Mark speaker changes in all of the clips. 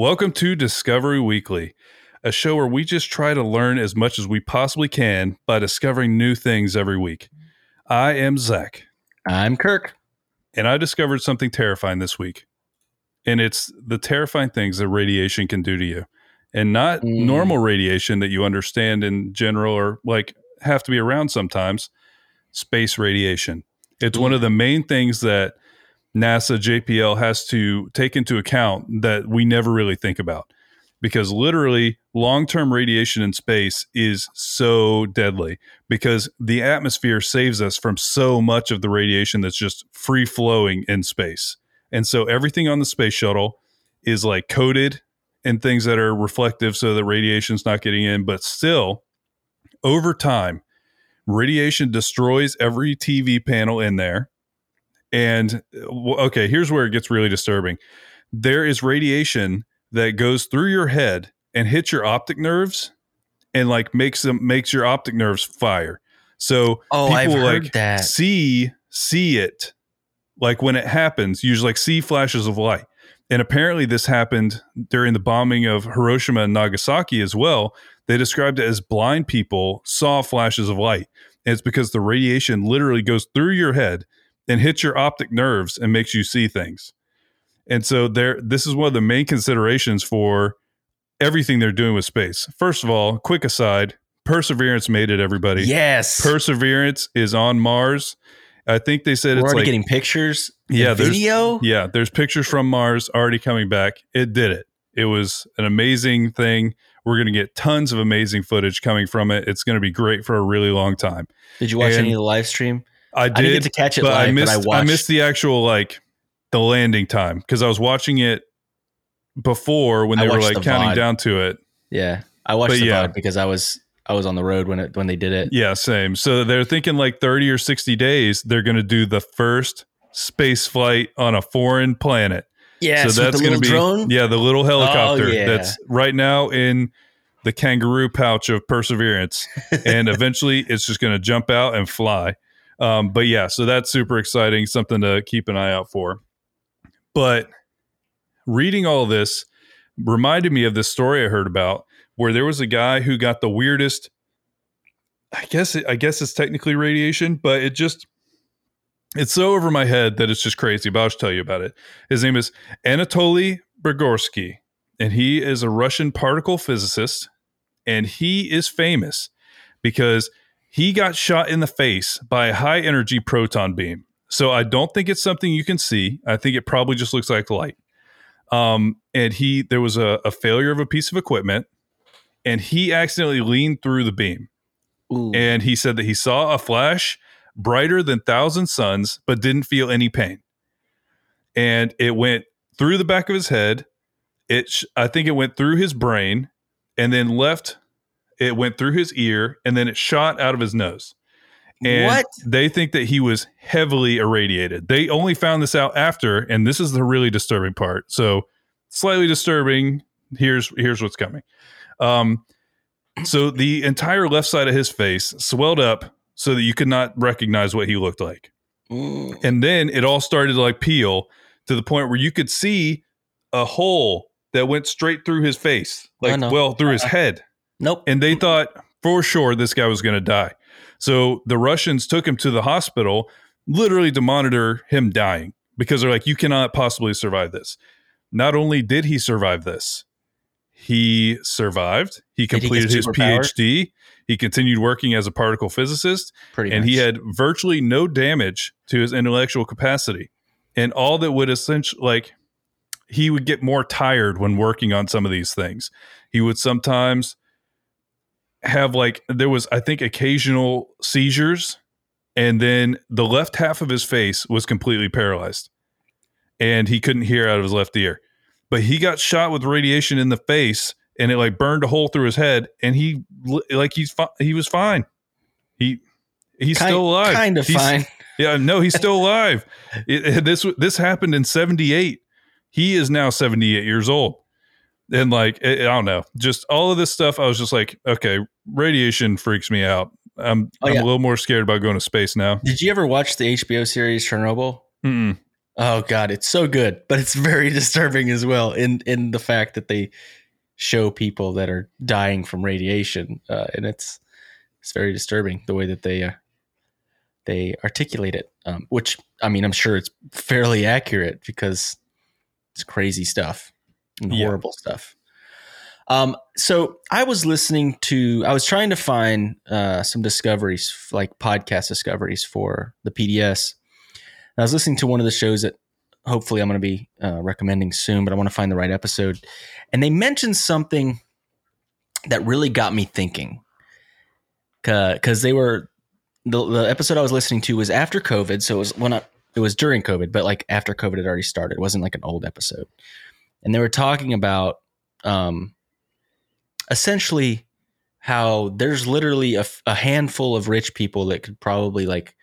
Speaker 1: Welcome to Discovery Weekly, a show where we just try to learn as much as we possibly can by discovering new things every week. I am Zach,
Speaker 2: I'm Kirk.
Speaker 1: and I discovered something terrifying this week. And it's the terrifying things that radiation can do to you. And not
Speaker 2: Mm.
Speaker 1: normal radiation that you understand in general or like have to be around sometimes, space radiation. It's one of the main things that NASA JPL has to take into account that we never really think about. Because literally, long term radiation in space is so deadly because the atmosphere saves us from so much of the radiation that's just free flowing in space. And so everything on the space shuttle is like coated in things that are reflective so that radiation's not getting in. But still, over time, radiation destroys every TV panel in there. And okay, here's where it gets really disturbing. There is radiation that goes through your head and hits your optic nerves and like makes them makes your optic nerves fire. So
Speaker 2: Oh, I've
Speaker 1: like
Speaker 2: that.
Speaker 1: see see it like when it happens, you just like see flashes of light. And apparently this happened during the bombing of Hiroshima and Nagasaki as well. They described it as blind people saw flashes of light. And it's because the radiation literally goes through your head and hits your optic nerves and makes you see things. And so there this is one of the main considerations for everything they're doing with space. First of all, quick aside, Perseverance made it everybody.
Speaker 2: Yes.
Speaker 1: Perseverance is on Mars. I think they said
Speaker 2: We're
Speaker 1: it's
Speaker 2: already
Speaker 1: like
Speaker 2: getting pictures.
Speaker 1: Yeah,
Speaker 2: video.
Speaker 1: yeah, there's pictures from Mars already coming back. It did it. It was an amazing thing. We're going to get tons of amazing footage coming from it. It's going to be great for a really long time.
Speaker 2: Did you watch
Speaker 1: And-
Speaker 2: any of the live stream?
Speaker 1: I
Speaker 2: I didn't get to catch it
Speaker 1: but
Speaker 2: live,
Speaker 1: I missed
Speaker 2: but I watched.
Speaker 1: I missed the actual like the landing time because I was watching it before when they were like
Speaker 2: the
Speaker 1: counting
Speaker 2: VOD.
Speaker 1: down to it.
Speaker 2: yeah, I watched
Speaker 1: But
Speaker 2: the
Speaker 1: yeah.
Speaker 2: VOD because I was I was on the road when it when they did it.
Speaker 1: Yeah, same. So they're thinking like 30 or 60 days, they're going to do the first space flight on a foreign planet.
Speaker 2: Yeah,
Speaker 1: so that's going to be
Speaker 2: drone.
Speaker 1: yeah, the little oh, helicopter
Speaker 2: yeah.
Speaker 1: that's right now in the kangaroo pouch of Perseverance, and eventually it's just going to jump out and fly. Um, but yeah, so that's super exciting, something to keep an eye out for. But reading all this reminded me of this story I heard about where there was a guy who got the weirdest. I guess it, I guess it's technically radiation, but it just it's so over my head that it's just crazy. But I'll just tell you about it. His name is Anatoli Bugorski, and he is a Russian particle physicist, and he is famous because he got shot in the face by a high energy proton beam. So I don't think it's something you can see. I think it probably just looks like light. Um, and he there was a, a failure of a piece of equipment, and he accidentally leaned through the beam.
Speaker 2: Ooh.
Speaker 1: And he said that he saw a flash brighter than thousand suns, but didn't feel any pain. And it went through the back of his head. It, sh- I think it went through his brain, and then left. It went through his ear, and then it shot out of his nose. And
Speaker 2: what?
Speaker 1: they think that he was heavily irradiated. They only found this out after, and this is the really disturbing part. So, slightly disturbing. Here's here's what's coming. Um, so the entire left side of his face swelled up so that you could not recognize what he looked like,
Speaker 2: Mm.
Speaker 1: and then it all started to like peel to the point where you could see a hole that went straight through his face, like well through his head
Speaker 2: Nope.
Speaker 1: and they thought for sure this guy was going to die. So the Russians took him to the hospital literally to monitor him dying because they're like, you cannot possibly survive this. Not only did he survive this, he survived. He
Speaker 2: Did he
Speaker 1: completed his? PhD. He continued working as a particle physicist,
Speaker 2: Pretty
Speaker 1: and he had virtually no damage to his intellectual capacity. And all that would essentially, like, he would get more tired when working on some of these things. He would sometimes have, like, there was, I think, occasional seizures, and then the left half of his face was completely paralyzed, and he couldn't hear out of his left ear. But he got shot with radiation in the face, and it like burned a hole through his head, and he like he's fi- he was fine. He he's
Speaker 2: kind,
Speaker 1: still alive.
Speaker 2: Kind of
Speaker 1: He's-
Speaker 2: fine.
Speaker 1: Yeah, no, he's still alive. It- this this happened in '78. He is now 78 years old, and like I I don't know, just all of this stuff. I was just like, okay, radiation freaks me out. I'm
Speaker 2: Oh,
Speaker 1: I'm
Speaker 2: yeah.
Speaker 1: a little more scared about going to space now.
Speaker 2: Did you ever watch the HBO series Chernobyl?
Speaker 1: Mm-mm.
Speaker 2: Oh God, it's so good, but it's very disturbing as well. In in the fact that they show people that are dying from radiation, uh, and it's it's very disturbing the way that they uh, they articulate it. Um, which I mean, I'm sure it's fairly accurate because it's crazy stuff and
Speaker 1: Yeah.
Speaker 2: horrible stuff. Um, so I was listening to, I was trying to find uh, some discoveries, like podcast discoveries for the PDS. And I was listening to one of the shows that hopefully I'm going to be uh, recommending soon, but I want to find the right episode. And they mentioned something that really got me thinking because they were the, the episode I was listening to was after COVID, so it was when it was during COVID, but like after COVID had already started. It wasn't like an old episode, and they were talking about um, essentially how there's literally a handful of rich people that could probably like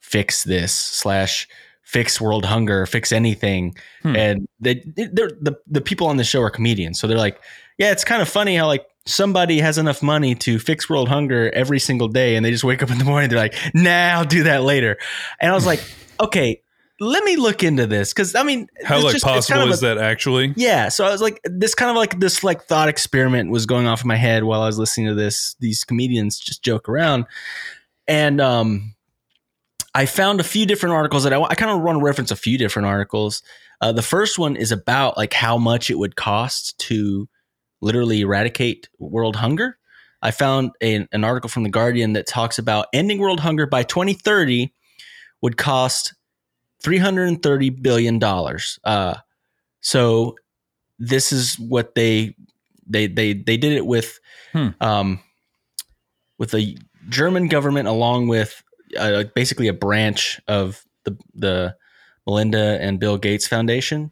Speaker 2: fix this slash fix world hunger, fix anything,
Speaker 1: Hmm.
Speaker 2: and they they're the the people on the show are comedians, so they're like, yeah, it's kind of funny how like somebody has enough money to fix world hunger every single day and they just wake up in the morning they're like nah i'll do that later. And i was like okay let me look into this because i mean
Speaker 1: How like
Speaker 2: just-
Speaker 1: possible
Speaker 2: kind of
Speaker 1: is
Speaker 2: a-
Speaker 1: that actually?
Speaker 2: yeah so i was like this kind of like this like thought experiment was going off in my head while i was listening to this these comedians just joke around. And um i found a few different articles that i, I kind of want to reference a few different articles. Uh, the first one is about like how much it would cost to literally eradicate world hunger. I found an, an article from the guardian that talks about ending world hunger by 2030 would cost 330 billion dollars uh, so this is what they they they they did it with
Speaker 1: Hmm.
Speaker 2: um with the German government along with uh, basically a branch of the the Melinda and Bill Gates Foundation.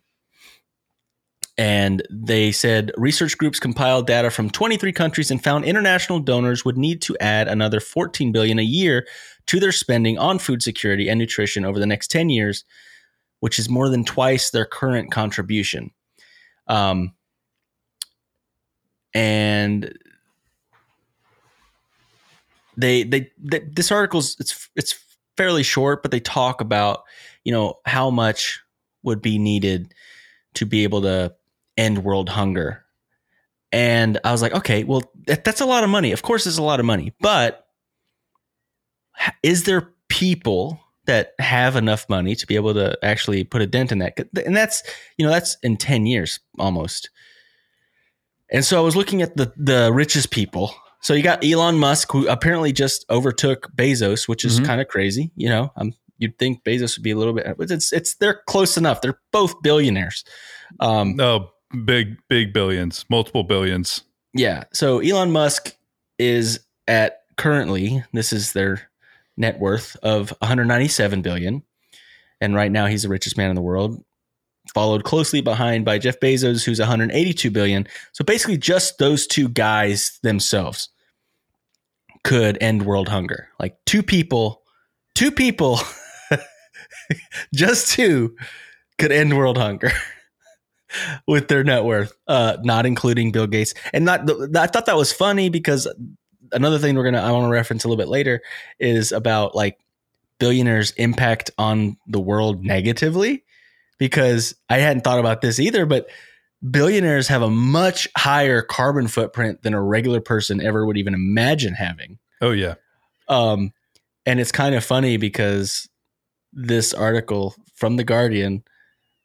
Speaker 2: And they said research groups compiled data from 23 countries and found international donors would need to add another 14 billion a year to their spending on food security and nutrition over the next 10 years, which is more than twice their current contribution. Um, and they, they they this article's it's it's fairly short, but they talk about you know how much would be needed to be able to end world hunger. And I was like, okay, well, that, that's a lot of money. Of course, it's a lot of money, but is there people that have enough money to be able to actually put a dent in that? And that's you know that's in ten years almost. And so I was looking at the the richest people. So you got Elon Musk, who apparently just overtook Bezos, which is
Speaker 1: Mhm.
Speaker 2: kind of crazy. You know, um, you'd think Bezos would be a little bit, but it's it's they're close enough. They're both billionaires. Um,
Speaker 1: No, big big billions, multiple billions.
Speaker 2: yeah. So Elon Musk is at currently this is their net worth of 197 billion, and right now he's the richest man in the world. Followed closely behind by Jeff Bezos, who's 182 billion. So basically, just those two guys themselves could end world hunger. Like two people, two people, just two could end world hunger. with their net worth, uh, not including Bill Gates. And not, I thought that was funny because another thing we're gonna I want to reference a little bit later is about like billionaires' impact on the world negatively. Because I hadn't thought about this either, but billionaires have a much higher carbon footprint than a regular person ever would even imagine having.
Speaker 1: Oh yeah.
Speaker 2: Um, and it's kind of funny because this article from the Guardian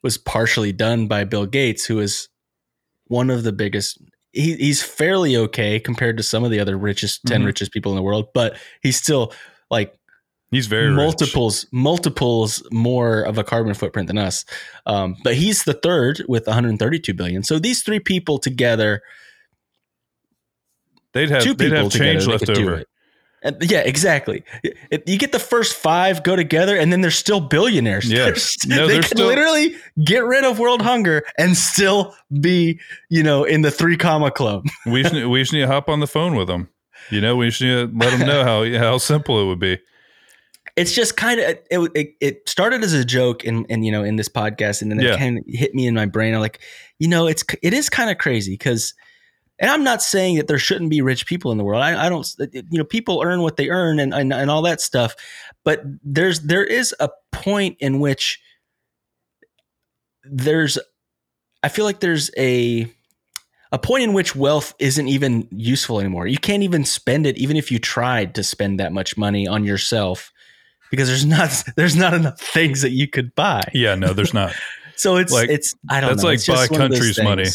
Speaker 2: was partially done by Bill Gates, who is one of the biggest. He, he's fairly okay compared to some of the other richest 10
Speaker 1: Mhm.
Speaker 2: richest people in the world, but he's still like
Speaker 1: He's very rich.
Speaker 2: multiples multiples more of a carbon footprint than us. Um, but he's the third with 132 billion. So these three people together
Speaker 1: They'd have
Speaker 2: two
Speaker 1: they'd
Speaker 2: people
Speaker 1: have change
Speaker 2: together,
Speaker 1: left over.
Speaker 2: And- yeah, exactly. You get the first five go together, and then they're still billionaires.
Speaker 1: Yeah.
Speaker 2: They're
Speaker 1: No,
Speaker 2: they can
Speaker 1: still-
Speaker 2: literally get rid of world hunger and still be, you know, in the three comma club.
Speaker 1: We just, need- we just need to hop on the phone with them. You know, we just need to let them know how how simple it would be.
Speaker 2: It's just kind of it, it. It started as a joke, in, in you know, in this podcast, and then
Speaker 1: Yeah.
Speaker 2: it kind of hit me in my brain. I'm like, you know, it's it is kind of crazy because. And I'm not saying that there shouldn't be rich people in the world. I, I don't, you know, people earn what they earn and, and and all that stuff. But there's there is a point in which there's I feel like there's a a point in which wealth isn't even useful anymore. You can't even spend it even if you tried to spend that much money on yourself because there's not there's not enough things that you could buy.
Speaker 1: Yeah, no, there's not.
Speaker 2: so it's
Speaker 1: Like,
Speaker 2: it's I don't
Speaker 1: that's
Speaker 2: know.
Speaker 1: like
Speaker 2: It's just
Speaker 1: buy
Speaker 2: one of those
Speaker 1: country's money.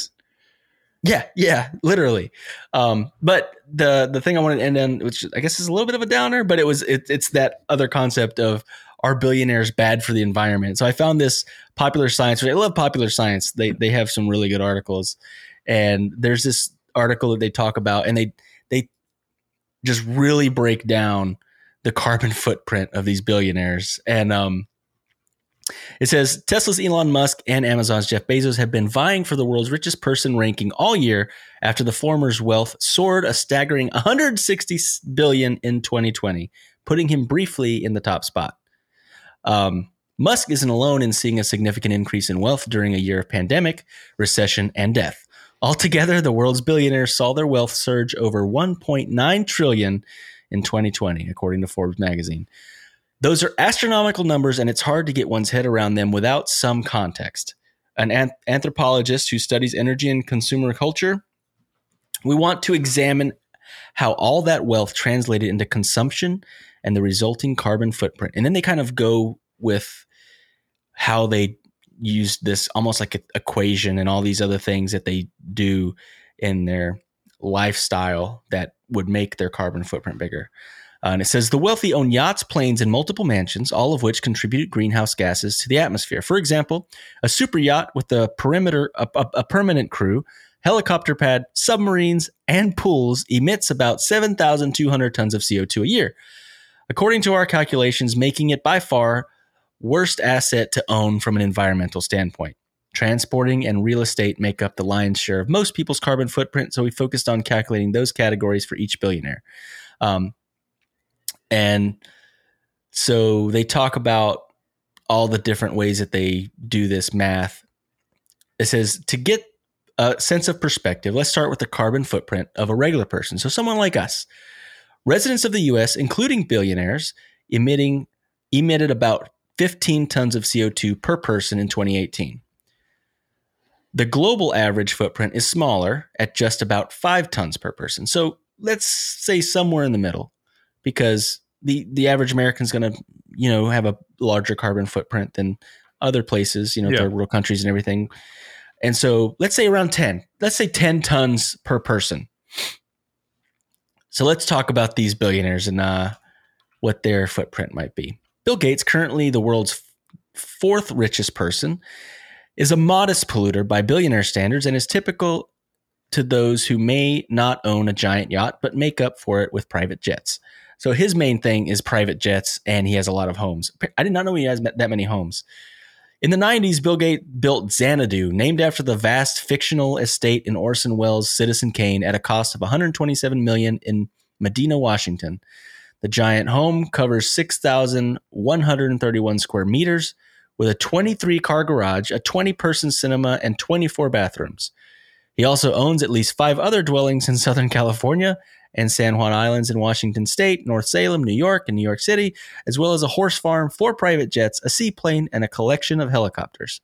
Speaker 2: Yeah, yeah, literally. Um, but the the thing I wanted to end on, which I guess is a little bit of a downer, but it was it, it's that other concept of are billionaires bad for the environment? So I found this popular science. I love popular science. They they have some really good articles, and there's this article that they talk about, and they they just really break down the carbon footprint of these billionaires. And um, it says Tesla's Elon Musk and Amazon's Jeff Bezos have been vying for the world's richest person ranking all year after the former's wealth soared a staggering 160 billion in 2020, putting him briefly in the top spot. Um, Musk isn't alone in seeing a significant increase in wealth during a year of pandemic, recession, and death. Altogether, the world's billionaires saw their wealth surge over 1.9 trillion in 2020, according to Forbes magazine. Those are astronomical numbers, and it's hard to get one's head around them without some context. An an- anthropologist who studies energy and consumer culture, we want to examine how all that wealth translated into consumption and the resulting carbon footprint. And then they kind of go with how they use this almost like an equation and all these other things that they do in their lifestyle that would make their carbon footprint bigger. Uh, and it says the wealthy own yachts, planes, and multiple mansions, all of which contribute greenhouse gases to the atmosphere. For example, a super yacht with a perimeter, a, a, a permanent crew, helicopter pad, submarines, and pools emits about 7,200 tons of CO2 a year. According to our calculations, making it by far worst asset to own from an environmental standpoint. Transporting and real estate make up the lion's share of most people's carbon footprint, so we focused on calculating those categories for each billionaire. Um, and so they talk about all the different ways that they do this math. It says to get a sense of perspective, let's start with the carbon footprint of a regular person. So, someone like us, residents of the US, including billionaires, emitting emitted about 15 tons of CO2 per person in 2018. The global average footprint is smaller at just about 5 tons per person. So, let's say somewhere in the middle because the the average American is going to, you know, have a larger carbon footprint than other places, you know,
Speaker 1: Yeah.
Speaker 2: third world countries and everything. And so, let's say around 10. Let's say 10 tons per person. So, let's talk about these billionaires and uh, what their footprint might be. Bill Gates, currently the world's fourth richest person, is a modest polluter by billionaire standards and is typical to those who may not own a giant yacht but make up for it with private jets. So his main thing is private jets and he has a lot of homes. I did not know he has that many homes. In the 90s, Bill Gates built Xanadu, named after the vast fictional estate in Orson Welles' Citizen Kane at a cost of 127 million in Medina, Washington. The giant home covers 6,131 square meters with a 23 car garage, a 20 person cinema, and 24 bathrooms. He also owns at least five other dwellings in Southern California and San Juan Islands in Washington State, North Salem, New York, and New York City, as well as a horse farm, four private jets, a seaplane, and a collection of helicopters.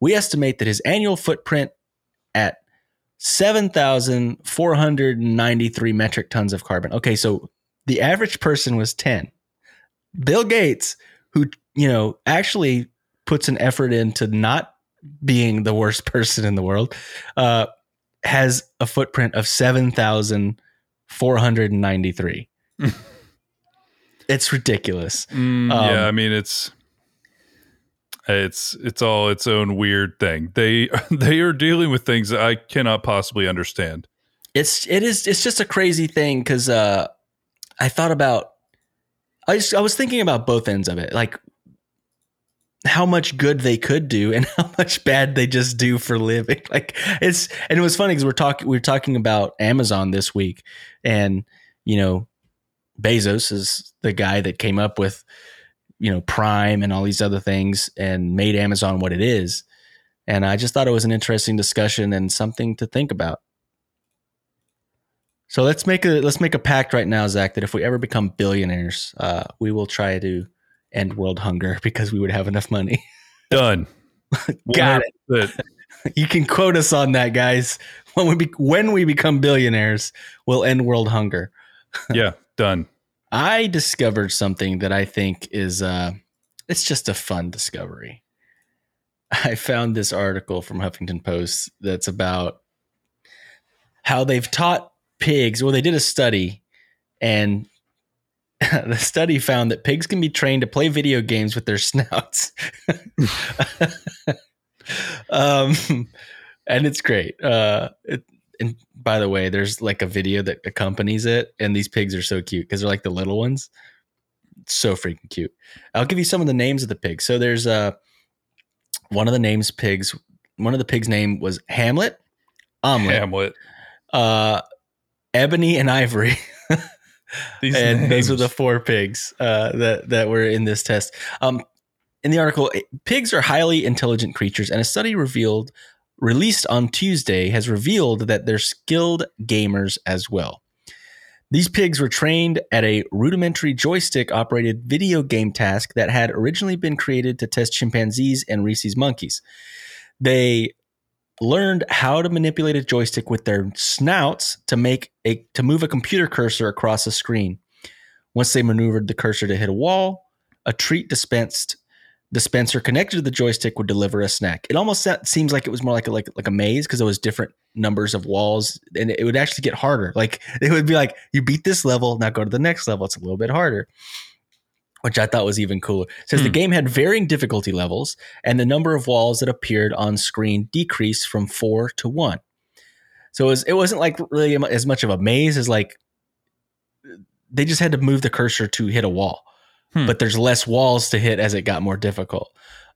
Speaker 2: We estimate that his annual footprint at 7,493 metric tons of carbon. Okay, so the average person was 10. Bill Gates, who, you know, actually puts an effort into not being the worst person in the world, uh, has a footprint of 7,493. it's ridiculous.
Speaker 1: Mm,
Speaker 2: Um,
Speaker 1: yeah, I mean it's it's it's all its own weird thing. They they are dealing with things that I cannot possibly understand.
Speaker 2: It's it is it's just a crazy thing because uh, I thought about I just I was thinking about both ends of it, like how much good they could do and how much bad they just do for living. Like it's and it was funny because we're talking we were talking about Amazon this week, and you know Bezos is the guy that came up with you know Prime and all these other things and made Amazon what it is. And I just thought it was an interesting discussion and something to think about. So let's make a let's make a pact right now, Zach, that if we ever become billionaires, uh, we will try to end world hunger because we would have enough money.
Speaker 1: Done.
Speaker 2: Got it. You can quote us on that, guys. When we be, when we become billionaires, we'll end world hunger.
Speaker 1: yeah, done.
Speaker 2: I discovered something that I think is uh it's just a fun discovery. I found this article from Huffington Post that's about how they've taught pigs. Well, they did a study, and the study found that pigs can be trained to play video games with their snouts. um, and it's great. Uh, it, and by the way, there's like a video that accompanies it, and these pigs are so cute because they're like the little ones. So freaking cute. I'll give you some of the names of the pigs. So there's uh one of the names pigs. One of the pigs' name was Hamlet, Omelet,
Speaker 1: Hamlet,
Speaker 2: uh, Ebony, and Ivory.
Speaker 1: These
Speaker 2: and
Speaker 1: names.
Speaker 2: those were the four pigs uh, that that were in this test. Um, in the article, pigs are highly intelligent creatures, and a study revealed released on Tuesday has revealed that they're skilled gamers as well. These pigs were trained at a rudimentary joystick operated video game task that had originally been created to test chimpanzees and rhesus monkeys. They learned how to manipulate a joystick with their snouts to make a to move a computer cursor across a screen. Once they maneuvered the cursor to hit a wall, a treat dispensed dispenser connected to the joystick would deliver a snack. It almost seems like it was more like a, like like a maze because there was different numbers of walls, and it would actually get harder. Like it would be like you beat this level, now go to the next level. It's a little bit harder, which I thought was even cooler. It says
Speaker 1: Hmm.
Speaker 2: the game had varying difficulty levels, and the number of walls that appeared on screen decreased from four to one. So it, was, it wasn't like really as much of a maze as like they just had to move the cursor to hit a wall
Speaker 1: Hmm.
Speaker 2: but there's less walls to hit as it got more difficult.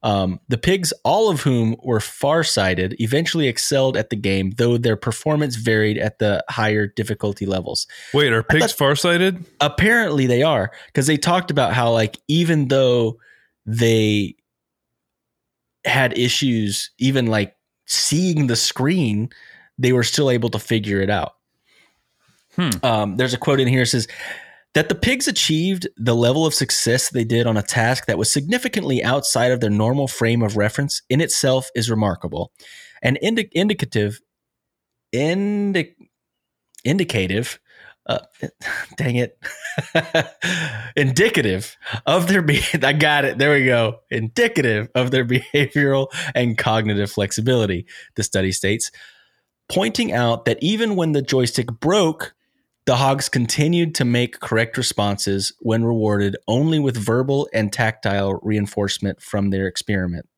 Speaker 2: Um, the pigs, all of whom were farsighted, eventually excelled at the game, though their performance varied at the higher difficulty levels.
Speaker 1: Wait, are pigs farsighted?
Speaker 2: Apparently, they are because they talked about how, like, even though they had issues, even like seeing the screen, they were still able to figure it out.
Speaker 1: Hmm.
Speaker 2: Um, there's a quote in here that says that the pigs achieved the level of success they did on a task that was significantly outside of their normal frame of reference in itself is remarkable. And indi- indicative indi- indicative uh, dang it indicative of their be- I got it there we go. Indicative of their behavioral and cognitive flexibility the study states pointing out that even when the joystick broke the hogs continued to make correct responses when rewarded only with verbal and tactile reinforcement from their experiment.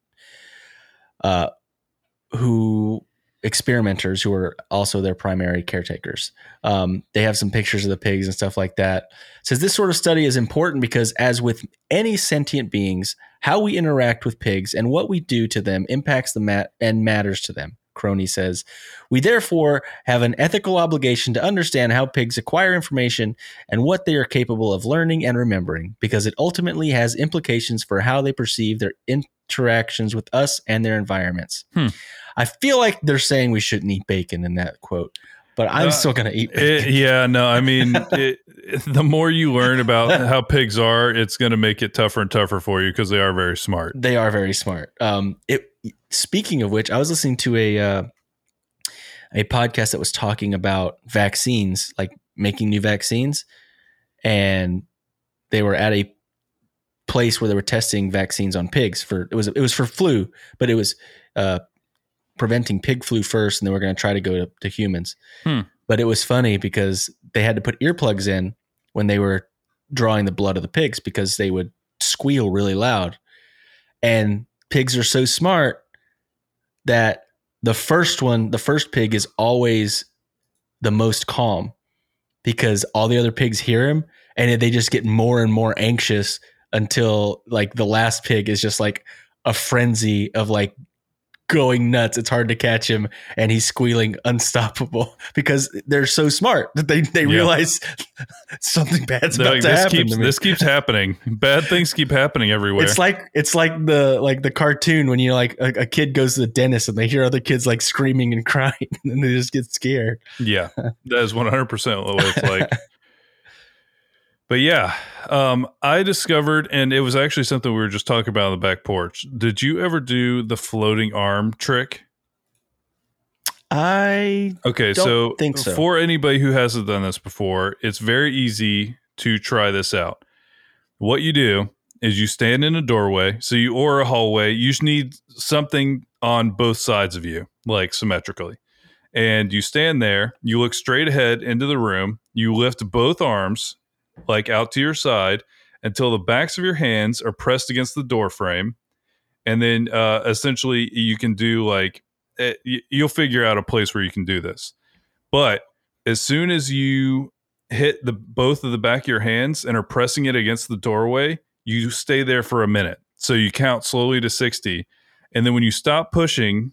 Speaker 2: Uh, who experimenters who are also their primary caretakers. Um, they have some pictures of the pigs and stuff like that. It says this sort of study is important because, as with any sentient beings, how we interact with pigs and what we do to them impacts the mat and matters to them. Croney says, We therefore have an ethical obligation to understand how pigs acquire information and what they are capable of learning and remembering, because it ultimately has implications for how they perceive their interactions with us and their environments.
Speaker 1: Hmm.
Speaker 2: I feel like they're saying we shouldn't eat bacon in that quote, but I'm
Speaker 1: Uh,
Speaker 2: still going to eat
Speaker 1: It,
Speaker 2: bacon.
Speaker 1: yeah, no, I mean, it, the more you learn about how pigs are, it's going to make it tougher and tougher for you because they are very smart.
Speaker 2: They are very smart. Um, it. Speaking of which, I was listening to a uh, a podcast that was talking about vaccines, like making new vaccines, and they were at a place where they were testing vaccines on pigs for it was it was for flu, but it was uh, preventing pig flu first, and then we're going to try to go to, to humans.
Speaker 1: Hmm.
Speaker 2: But it was funny because they had to put earplugs in when they were drawing the blood of the pigs because they would squeal really loud. And pigs are so smart that the first one, the first pig is always the most calm because all the other pigs hear him and they just get more and more anxious until like the last pig is just like a frenzy of like going nuts. It's hard to catch him and he's squealing unstoppable because they're so smart that they, they
Speaker 1: Yeah.
Speaker 2: realize something bad's
Speaker 1: They're
Speaker 2: about
Speaker 1: like,
Speaker 2: to
Speaker 1: this
Speaker 2: happen
Speaker 1: keeps this keeps happening. Bad things keep happening everywhere.
Speaker 2: It's like it's like the like the cartoon when you like a, a kid goes to the dentist and they hear other kids like screaming and crying and they just get scared.
Speaker 1: yeah, that is one hundred percent what it's like. But yeah, um, I discovered, and it was actually something we were just talking about on the back porch. Did you ever do the floating arm trick?
Speaker 2: I
Speaker 1: Okay,
Speaker 2: Don't
Speaker 1: so,
Speaker 2: think so.
Speaker 1: for anybody who hasn't done this before, it's very easy to try this out. What you do is you stand in a doorway, so you or a hallway. You just need something on both sides of you, like symmetrically. And you stand there, you look straight ahead into the room, you lift both arms like out to your side until the backs of your hands are pressed against the door frame. And then uh, essentially you can do like it, you'll figure out a place where you can do this. But as soon as you hit the both of the back of your hands and are pressing it against the doorway, you stay there for a minute. So you count slowly to 60. And then when you stop pushing,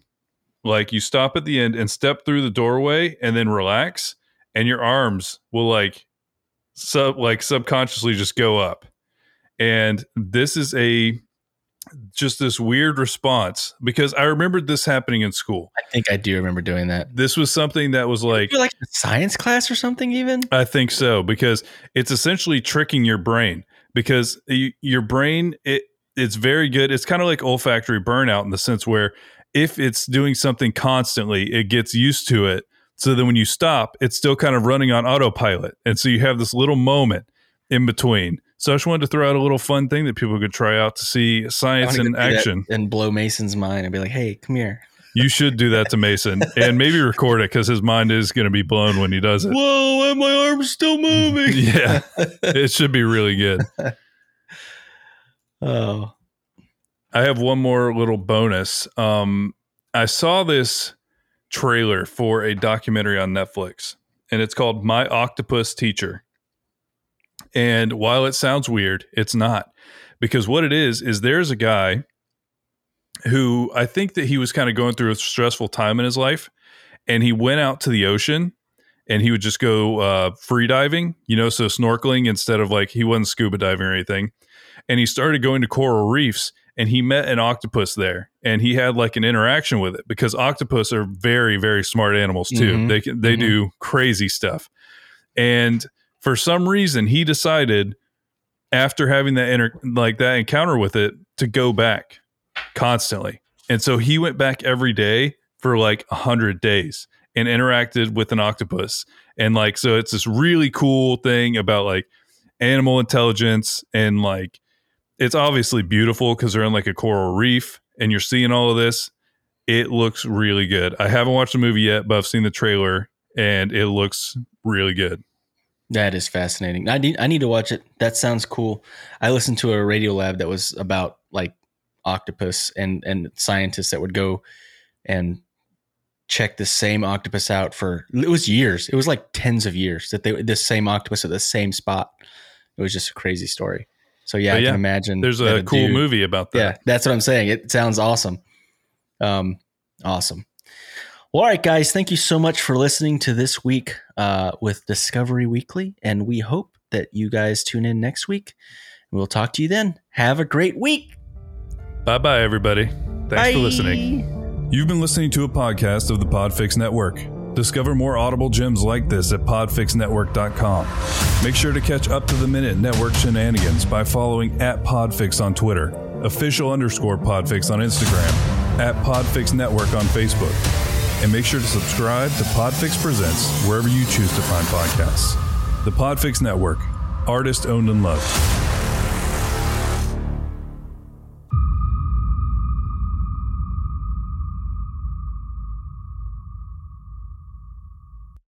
Speaker 1: like you stop at the end and step through the doorway and then relax, and your arms will like sub like subconsciously just go up. And this is a just this weird response because I remembered this happening in school.
Speaker 2: I think I do remember doing that.
Speaker 1: This was something that was like
Speaker 2: like a science class or something, even.
Speaker 1: I think so because it's essentially tricking your brain because y- your brain it it's very good. It's kind of like olfactory burnout in the sense where if it's doing something constantly, it gets used to it. So then when you stop, it's still kind of running on autopilot. And so you have this little moment in between. So I just wanted to throw out a little fun thing that people could try out to see science in
Speaker 2: go do that
Speaker 1: action.
Speaker 2: and blow Mason's mind and be like, "Hey, come here."
Speaker 1: You should do that to Mason and maybe record it because his mind is going to be blown when he does it.
Speaker 2: Whoa, and my arm's still moving.
Speaker 1: Yeah, it should be really good.
Speaker 2: oh,
Speaker 1: I have one more little bonus. Um, I saw this trailer for a documentary on Netflix, and it's called My Octopus Teacher. And while it sounds weird, it's not because what it is is there's a guy who I think that he was kind of going through a stressful time in his life, and he went out to the ocean and he would just go uh, free diving, you know, so snorkeling instead of like he wasn't scuba diving or anything. And he started going to coral reefs and he met an octopus there and he had like an interaction with it because octopus are very very smart animals too
Speaker 2: Mhm.
Speaker 1: they can they
Speaker 2: Mhm.
Speaker 1: do crazy stuff and for some reason he decided after having that inter- like that encounter with it to go back constantly and so he went back every day for like a hundred days and interacted with an octopus and like so it's this really cool thing about like animal intelligence and like it's obviously beautiful because they're in like a coral reef and you're seeing all of this. It looks really good. I haven't watched the movie yet, but I've seen the trailer and it looks really good.
Speaker 2: that is fascinating. I need I need to watch it. That sounds cool. I listened to a radio lab that was about like octopus and and scientists that would go and check the same octopus out for it was years. It was like tens of years that they this same octopus at the same spot. It was just a crazy story. So yeah,
Speaker 1: But
Speaker 2: I
Speaker 1: yeah,
Speaker 2: can imagine.
Speaker 1: There's
Speaker 2: that
Speaker 1: a cool
Speaker 2: dude-
Speaker 1: movie about that.
Speaker 2: Yeah, that's what I'm saying. It sounds awesome. Um, awesome. Well, all right, guys. Thank you so much for listening to this week uh, with Discovery Weekly, and we hope that you guys tune in next week. We'll talk to you then. Have a great week.
Speaker 1: Bye bye, everybody. Thanks
Speaker 2: Bye.
Speaker 1: for listening. You've been listening to a podcast of the Podfix Network. Discover more audible gems like this at podfixnetwork.com. Make sure to catch up to the minute network shenanigans by following at Podfix on Twitter, official underscore Podfix on Instagram, at Podfix Network on Facebook. And make sure to subscribe to Podfix Presents wherever you choose to find podcasts. The Podfix Network, artist owned and loved.